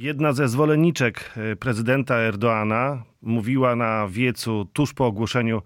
Jedna ze zwolenniczek e, prezydenta Erdoana mówiła na wiecu tuż po ogłoszeniu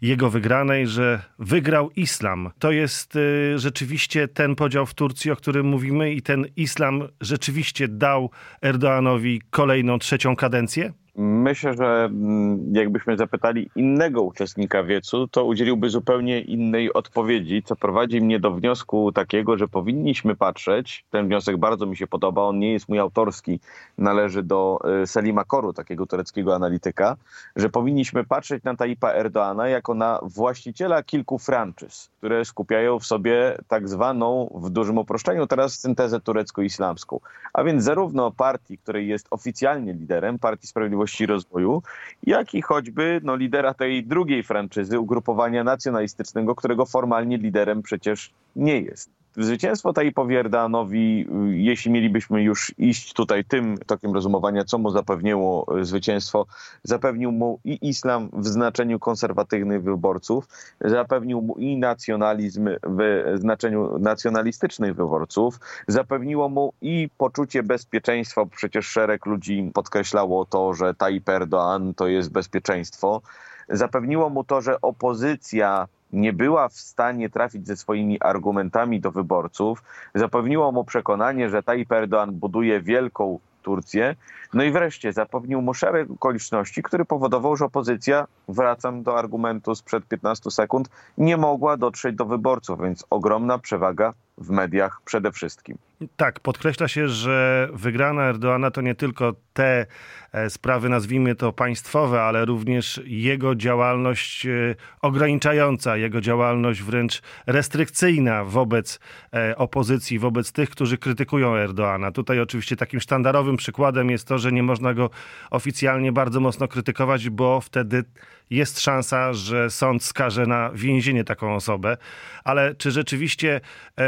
jego wygranej, że wygrał islam. To jest e, rzeczywiście ten podział w Turcji, o którym mówimy, i ten islam rzeczywiście dał Erdoanowi kolejną trzecią kadencję? Myślę, że mm, jakbyśmy zapytali innego uczestnika wiecu, to udzieliłby zupełnie innej odpowiedzi, co prowadzi mnie do wniosku takiego, że powinniśmy patrzeć, ten wniosek bardzo mi się podoba, on nie jest mój autorski, należy do y, Selima Koru, takiego tureckiego analityka, że powinniśmy patrzeć na Taipa Erdoana jako na właściciela kilku franczyz, które skupiają w sobie tak zwaną, w dużym uproszczeniu teraz, syntezę turecko-islamską. A więc zarówno partii, której jest oficjalnie liderem, Partii Sprawiedliwości Możliwości Rozwoju, jak i choćby no, lidera tej drugiej franczyzy, ugrupowania nacjonalistycznego, którego formalnie liderem przecież nie jest. Zwycięstwo Taipowi Erdoganowi, jeśli mielibyśmy już iść tutaj tym tokiem rozumowania, co mu zapewniło zwycięstwo, zapewnił mu i islam w znaczeniu konserwatywnych wyborców, zapewnił mu i nacjonalizm w znaczeniu nacjonalistycznych wyborców, zapewniło mu i poczucie bezpieczeństwa, bo przecież szereg ludzi podkreślało to, że Tayyip Erdoğan to jest bezpieczeństwo. Zapewniło mu to, że opozycja nie była w stanie trafić ze swoimi argumentami do wyborców, zapewniło mu przekonanie, że Tayyip Erdoğan buduje wielką Turcję. No i wreszcie zapewnił mu szereg okoliczności, który powodował, że opozycja, wracam do argumentu sprzed 15 sekund, nie mogła dotrzeć do wyborców, więc ogromna przewaga w mediach przede wszystkim. Tak, podkreśla się, że wygrana Erdoana to nie tylko te e, sprawy, nazwijmy to państwowe, ale również jego działalność e, ograniczająca, jego działalność wręcz restrykcyjna wobec e, opozycji, wobec tych, którzy krytykują Erdoana. Tutaj oczywiście takim sztandarowym przykładem jest to, że nie można go oficjalnie bardzo mocno krytykować, bo wtedy jest szansa, że sąd skaże na więzienie taką osobę, ale czy rzeczywiście e,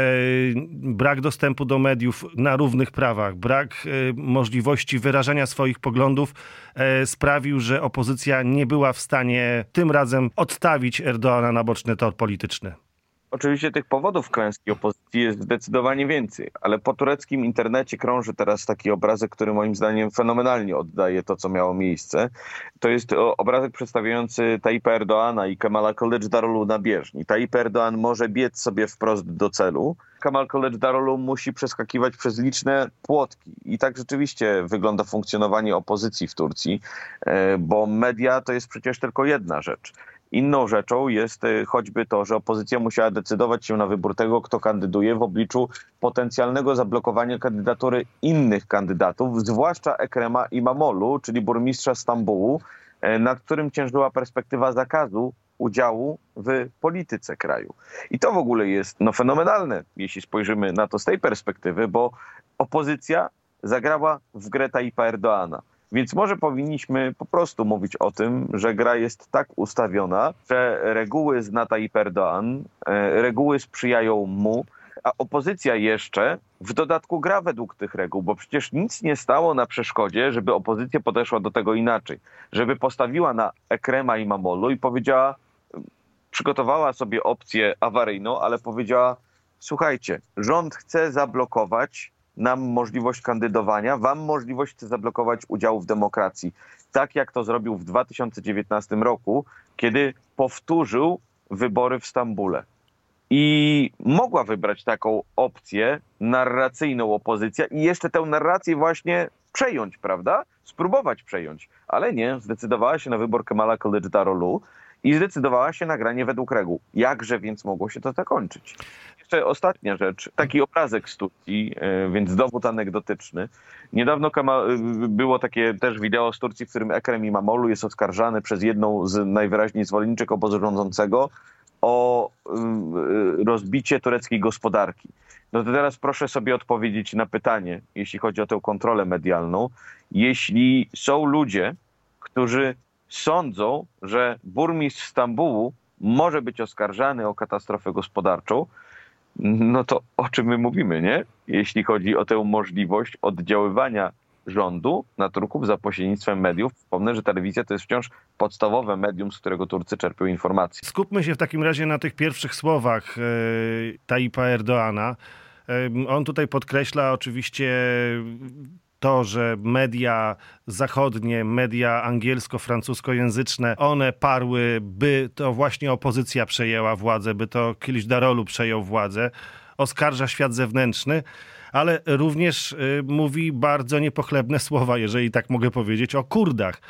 brak dostępu do mediów na równych prawach, brak e, możliwości wyrażania swoich poglądów e, sprawił, że opozycja nie była w stanie tym razem odstawić Erdoana na boczny tor polityczny? Oczywiście tych powodów klęski opozycji jest zdecydowanie więcej, ale po tureckim internecie krąży teraz taki obrazek, który moim zdaniem fenomenalnie oddaje to, co miało miejsce. To jest obrazek przedstawiający Tayyipa Erdoana i Kemala Kılıçdaroğlu na bieżni. Tayyip Erdoğan może biec sobie wprost do celu, Kemal Kılıçdaroğlu musi przeskakiwać przez liczne płotki. I tak rzeczywiście wygląda funkcjonowanie opozycji w Turcji, e, bo media to jest przecież tylko jedna rzecz. Inną rzeczą jest e, choćby to, że opozycja musiała decydować się na wybór tego, kto kandyduje w obliczu potencjalnego zablokowania kandydatury innych kandydatów, zwłaszcza Ekrema Imamolu, czyli burmistrza Stambułu, e, nad którym ciężyła perspektywa zakazu udziału w polityce kraju. I to w ogóle jest no, fenomenalne, jeśli spojrzymy na to z tej perspektywy, bo opozycja zagrała w grę Tayyipa Erdoana. Więc może powinniśmy po prostu mówić o tym, że gra jest tak ustawiona, że reguły zna Tayyip Erdoğan, e, reguły sprzyjają mu, a opozycja jeszcze w dodatku gra według tych reguł, bo przecież nic nie stało na przeszkodzie, żeby opozycja podeszła do tego inaczej. Żeby postawiła na Ekrema i Mamolu i powiedziała, przygotowała sobie opcję awaryjną, ale powiedziała, słuchajcie, rząd chce zablokować nam możliwość kandydowania, wam możliwość zablokować udziału w demokracji. Tak jak to zrobił w 2019 roku, kiedy powtórzył wybory w Stambule. I mogła wybrać taką opcję narracyjną opozycja i jeszcze tę narrację właśnie przejąć, prawda? Spróbować przejąć. Ale nie, zdecydowała się na wybór Kemala Kılıçdaroğlu i zdecydowała się na granie według reguł. Jakże więc mogło się to zakończyć? Jeszcze ostatnia rzecz, taki obrazek Turcji, e, więc dowód anegdotyczny. Niedawno było takie też wideo z Turcji, w którym Ekrem Imamoglu jest oskarżany przez jedną z najwyraźniej zwolenniczek obozu rządzącego o e, rozbicie tureckiej gospodarki. No to teraz proszę sobie odpowiedzieć na pytanie, jeśli chodzi o tę kontrolę medialną. Jeśli są ludzie, którzy sądzą, że burmistrz Stambułu może być oskarżany o katastrofę gospodarczą, no to o czym my mówimy, nie? Jeśli chodzi o tę możliwość oddziaływania rządu na Turków za pośrednictwem mediów. Wspomnę, że telewizja to jest wciąż podstawowe medium, z którego Turcy czerpią informacje. Skupmy się w takim razie na tych pierwszych słowach e, Taipa Erdoana. On tutaj podkreśla oczywiście to, że media zachodnie, media angielsko-francuskojęzyczne, one parły, by to właśnie opozycja przejęła władzę, by to kiedyś Darolu przejął władzę, oskarża świat zewnętrzny, ale również y, mówi bardzo niepochlebne słowa, jeżeli tak mogę powiedzieć, o Kurdach.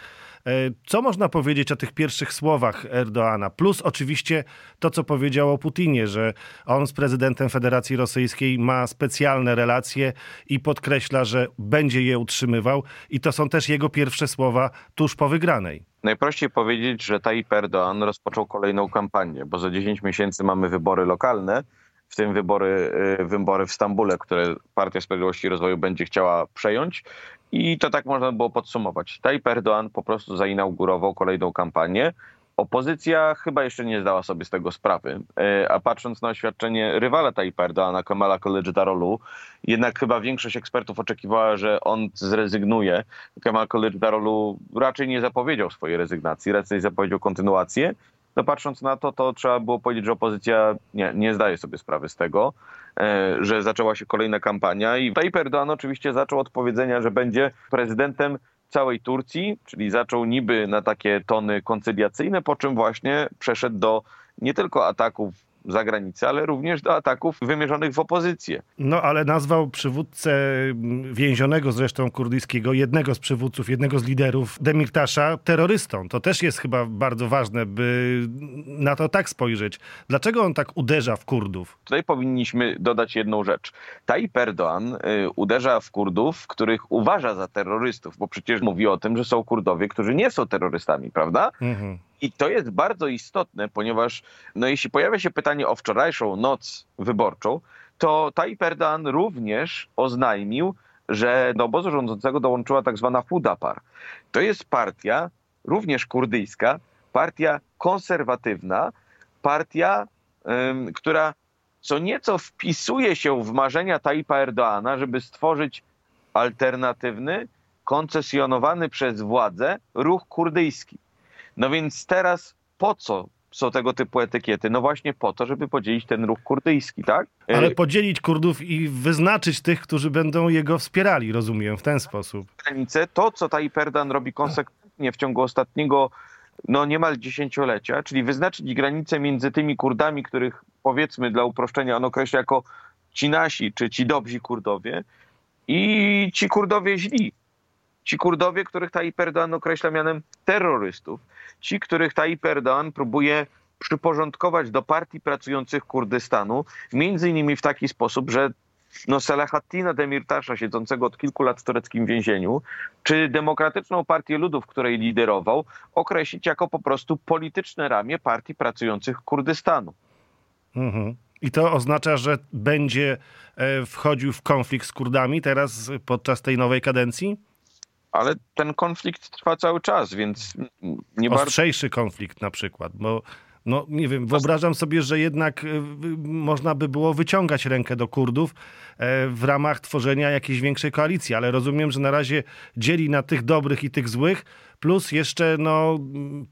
E, co można powiedzieć o tych pierwszych słowach Erdoana? Plus oczywiście to, co powiedział o Putinie, że on z prezydentem Federacji Rosyjskiej ma specjalne relacje i podkreśla, że będzie je utrzymywał. I to są też jego pierwsze słowa tuż po wygranej. Najprościej powiedzieć, że Tayyip Erdoğan rozpoczął kolejną kampanię, bo za 10 miesięcy mamy wybory lokalne, w tym wybory, y, wybory w Stambule, które Partia Sprawiedliwości i Rozwoju będzie chciała przejąć. I to tak można było podsumować. Tayyip Erdoğan po prostu zainaugurował kolejną kampanię. Opozycja chyba jeszcze nie zdała sobie z tego sprawy, y, a patrząc na oświadczenie rywala Tayyipa Erdoğana, Kamala Darolu, jednak chyba większość ekspertów oczekiwała, że on zrezygnuje. Kamal Darolu raczej nie zapowiedział swojej rezygnacji, raczej zapowiedział kontynuację no patrząc na to, to trzeba było powiedzieć, że opozycja nie, nie zdaje sobie sprawy z tego, e, że zaczęła się kolejna kampania i Tayyip Erdoğan oczywiście zaczął od powiedzenia, że będzie prezydentem całej Turcji, czyli zaczął niby na takie tony koncyliacyjne, po czym właśnie przeszedł do nie tylko ataków za granicę, ale również do ataków wymierzonych w opozycję. No ale nazwał przywódcę więzionego zresztą kurdyjskiego, jednego z przywódców, jednego z liderów Demirtasza terrorystą. To też jest chyba bardzo ważne, by na to tak spojrzeć. Dlaczego on tak uderza w Kurdów? Tutaj powinniśmy dodać jedną rzecz. Tayyip Erdoğan y, uderza w Kurdów, których uważa za terrorystów, bo przecież mówi o tym, że są Kurdowie, którzy nie są terrorystami, prawda? Mhm. I to jest bardzo istotne, ponieważ no, jeśli pojawia się pytanie o wczorajszą noc wyborczą, to Tayyip Erdoğan również oznajmił, że do obozu rządzącego dołączyła tak zwana Hudapar. To jest partia również kurdyjska, partia konserwatywna, partia, ym, która co nieco wpisuje się w marzenia Tayyipa Erdoğana, żeby stworzyć alternatywny, koncesjonowany przez władzę ruch kurdyjski. No więc teraz po co są tego typu etykiety? No właśnie po to, żeby podzielić ten ruch kurdyjski, tak? Ale y, podzielić Kurdów i wyznaczyć tych, którzy będą jego wspierali, rozumiem, w ten sposób. Granice, to co Tayyip Erdoğan robi konsekwentnie w ciągu ostatniego no niemal dziesięciolecia, czyli wyznaczyć granice między tymi Kurdami, których powiedzmy dla uproszczenia on określa jako ci nasi, czy ci dobrzy Kurdowie i ci Kurdowie źli. Ci Kurdowie, których Tayyip Erdoğan określa mianem terrorystów ci, których Tayyip Erdoğan próbuje przyporządkować do partii pracujących Kurdystanu, między innymi w taki sposób, że no Selahattina Demirtasza, siedzącego od kilku lat w tureckim więzieniu, czy Demokratyczną Partię Ludów, której liderował, określić jako po prostu polityczne ramię partii pracujących Kurdystanu. Mhm. I to oznacza, że będzie e, wchodził w konflikt z Kurdami teraz podczas tej nowej kadencji? Ale ten konflikt trwa cały czas, więc nie Ostrzejszy bardzo... konflikt na przykład, bo no nie wiem, wyobrażam sobie, że jednak e, można by było wyciągać rękę do Kurdów e, w ramach tworzenia jakiejś większej koalicji, ale rozumiem, że na razie dzieli na tych dobrych i tych złych, plus jeszcze no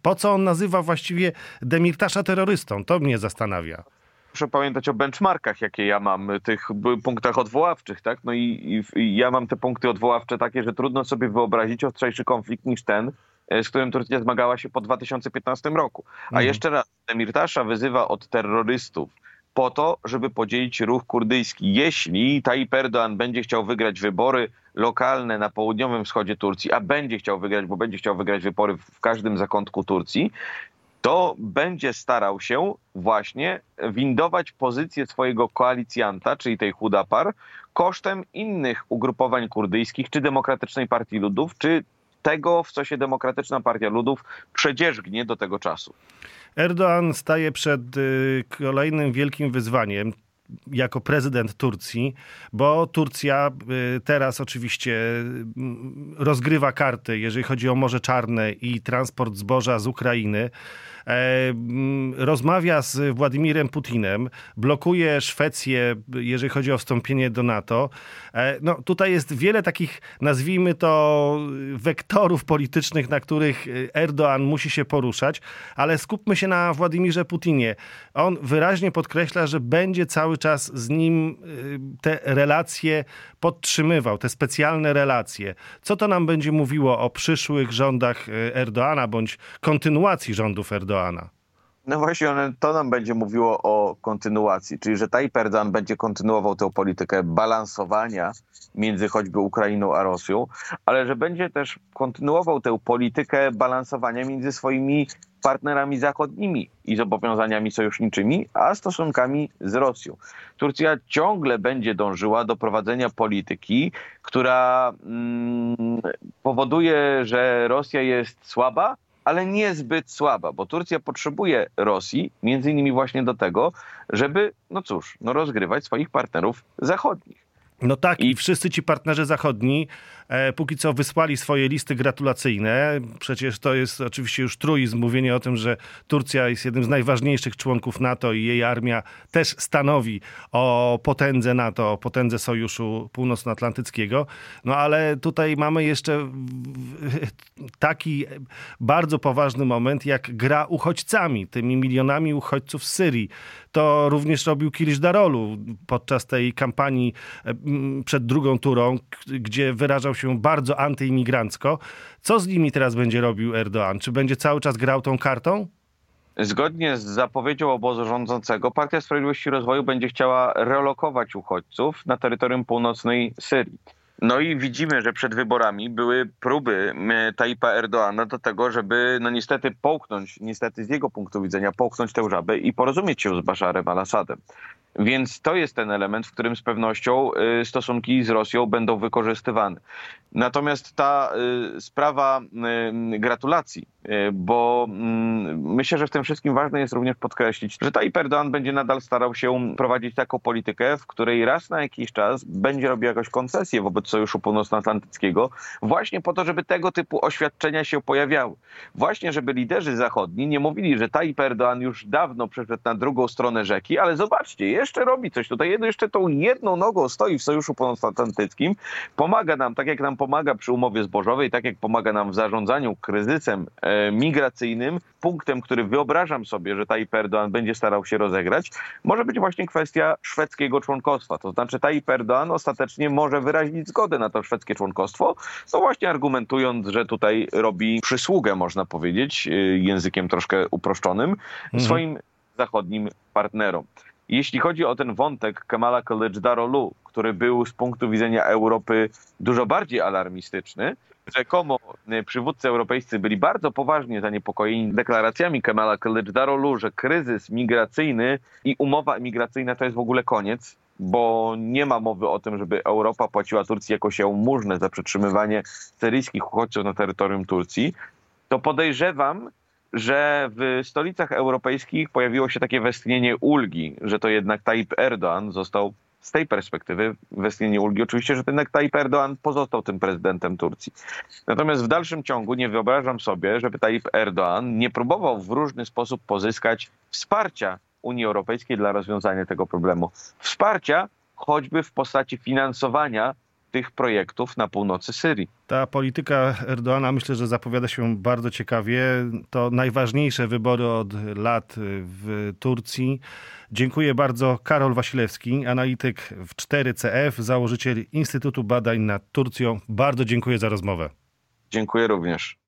po co on nazywa właściwie Demirtasza terrorystą? To mnie zastanawia proszę pamiętać o benchmarkach, jakie ja mam, tych punktach odwoławczych, tak? No i, i, ja mam te punkty odwoławcze takie, że trudno sobie wyobrazić ostrzejszy konflikt niż ten, e, z którym Turcja zmagała się po 2015 roku. A mhm. jeszcze raz, Demirtasza wyzywa od terrorystów po to, żeby podzielić ruch kurdyjski. Jeśli Tayyip Erdoğan będzie chciał wygrać wybory lokalne na południowym wschodzie Turcji, a będzie chciał wygrać, bo będzie chciał wygrać wybory w każdym zakątku Turcji, to będzie starał się właśnie windować pozycję swojego koalicjanta, czyli tej Hudapar, kosztem innych ugrupowań kurdyjskich, czy Demokratycznej Partii Ludów, czy tego, w co się Demokratyczna Partia Ludów przedzierzgnie do tego czasu. Erdoğan staje przed y, kolejnym wielkim wyzwaniem, jako prezydent Turcji, bo Turcja y, teraz oczywiście rozgrywa karty, jeżeli chodzi o Morze Czarne i transport zboża z Ukrainy. Rozmawia z Władimirem Putinem, blokuje Szwecję, jeżeli chodzi o wstąpienie do NATO. No, tutaj jest wiele takich, nazwijmy to, wektorów politycznych, na których Erdoğan musi się poruszać, ale skupmy się na Władimirze Putinie. On wyraźnie podkreśla, że będzie cały czas z nim te relacje podtrzymywał, te specjalne relacje. Co to nam będzie mówiło o przyszłych rządach Erdoana bądź kontynuacji rządów Erdoana? No właśnie, to nam będzie mówiło o kontynuacji, czyli że Tayyip Erdoğan będzie kontynuował tę politykę balansowania między choćby Ukrainą a Rosją, ale że będzie też kontynuował tę politykę balansowania między swoimi partnerami zachodnimi i zobowiązaniami sojuszniczymi, a stosunkami z Rosją. Turcja ciągle będzie dążyła do prowadzenia polityki, która mm, powoduje, że Rosja jest słaba, ale niezbyt słaba, bo Turcja potrzebuje Rosji między innymi właśnie do tego, żeby, no cóż, no rozgrywać swoich partnerów zachodnich. No tak, i wszyscy ci partnerzy zachodni e, póki co wysłali swoje listy gratulacyjne. Przecież to jest oczywiście już truizm mówienie o tym, że Turcja jest jednym z najważniejszych członków NATO i jej armia też stanowi o potędze NATO, o potędze Sojuszu Północnoatlantyckiego. No ale tutaj mamy jeszcze taki bardzo poważny moment, jak gra uchodźcami, tymi milionami uchodźców z Syrii. To również robił Kilisz Darolu podczas tej kampanii e, przed drugą turą, gdzie wyrażał się bardzo antyimigrancko. Co z nimi teraz będzie robił Erdoğan? Czy będzie cały czas grał tą kartą? Zgodnie z zapowiedzią obozu rządzącego, Partia Sprawiedliwości i Rozwoju będzie chciała relokować uchodźców na terytorium północnej Syrii. No i widzimy, że przed wyborami były próby Taipa Erdoana do tego, żeby no niestety połknąć, niestety z jego punktu widzenia, połknąć tę żabę i porozumieć się z Basharem al-Assadem. Więc to jest ten element, w którym z pewnością y, stosunki z Rosją będą wykorzystywane. Natomiast ta y, sprawa y, gratulacji, bo mm, myślę, że w tym wszystkim ważne jest również podkreślić, że Tayyip Erdoğan będzie nadal starał się prowadzić taką politykę, w której raz na jakiś czas będzie robił jakąś koncesję wobec Sojuszu Północnoatlantyckiego, właśnie po to, żeby tego typu oświadczenia się pojawiały. Właśnie, żeby liderzy zachodni nie mówili, że Tayyip Erdoğan już dawno przeszedł na drugą stronę rzeki, ale zobaczcie, jeszcze robi coś tutaj, jeszcze tą jedną nogą stoi w Sojuszu Północnoatlantyckim, pomaga nam, tak jak nam pomaga przy umowie zbożowej, tak jak pomaga nam w zarządzaniu kryzysem e, migracyjnym, punktem, który wyobrażam sobie, że Tayyip Erdoğan będzie starał się rozegrać, może być właśnie kwestia szwedzkiego członkostwa. To znaczy Tayyip Erdoğan ostatecznie może wyrazić zgodę na to szwedzkie członkostwo, no właśnie argumentując, że tutaj robi przysługę, można powiedzieć, e, językiem troszkę uproszczonym, mhm. swoim zachodnim partnerom. Jeśli chodzi o ten wątek Kamala Kılıçdaroğlu, który był z punktu widzenia Europy dużo bardziej alarmistyczny, rzekomo e, przywódcy europejscy byli bardzo poważnie zaniepokojeni deklaracjami Kamala Kılıçdaroğlu, że kryzys migracyjny i umowa emigracyjna to jest w ogóle koniec, bo nie ma mowy o tym, żeby Europa płaciła Turcji jakąś jałmużnę za przetrzymywanie syryjskich uchodźców na terytorium Turcji, to podejrzewam, że w stolicach europejskich pojawiło się takie westchnienie ulgi, że to jednak Tayyip Erdoğan został z tej perspektywy westchnienie ulgi. Oczywiście, że jednak Tayyip Erdoğan pozostał tym prezydentem Turcji. Natomiast w dalszym ciągu nie wyobrażam sobie, żeby Tayyip Erdoğan nie próbował w różny sposób pozyskać wsparcia Unii Europejskiej dla rozwiązania tego problemu. Wsparcia choćby w postaci finansowania tych projektów na północy Syrii. Ta polityka Erdoana myślę, że zapowiada się bardzo ciekawie. To najważniejsze wybory od lat w Turcji. Dziękuję bardzo. Karol Wasilewski, analityk w 4CF, założyciel Instytutu Badań nad Turcją. Bardzo dziękuję za rozmowę. Dziękuję również.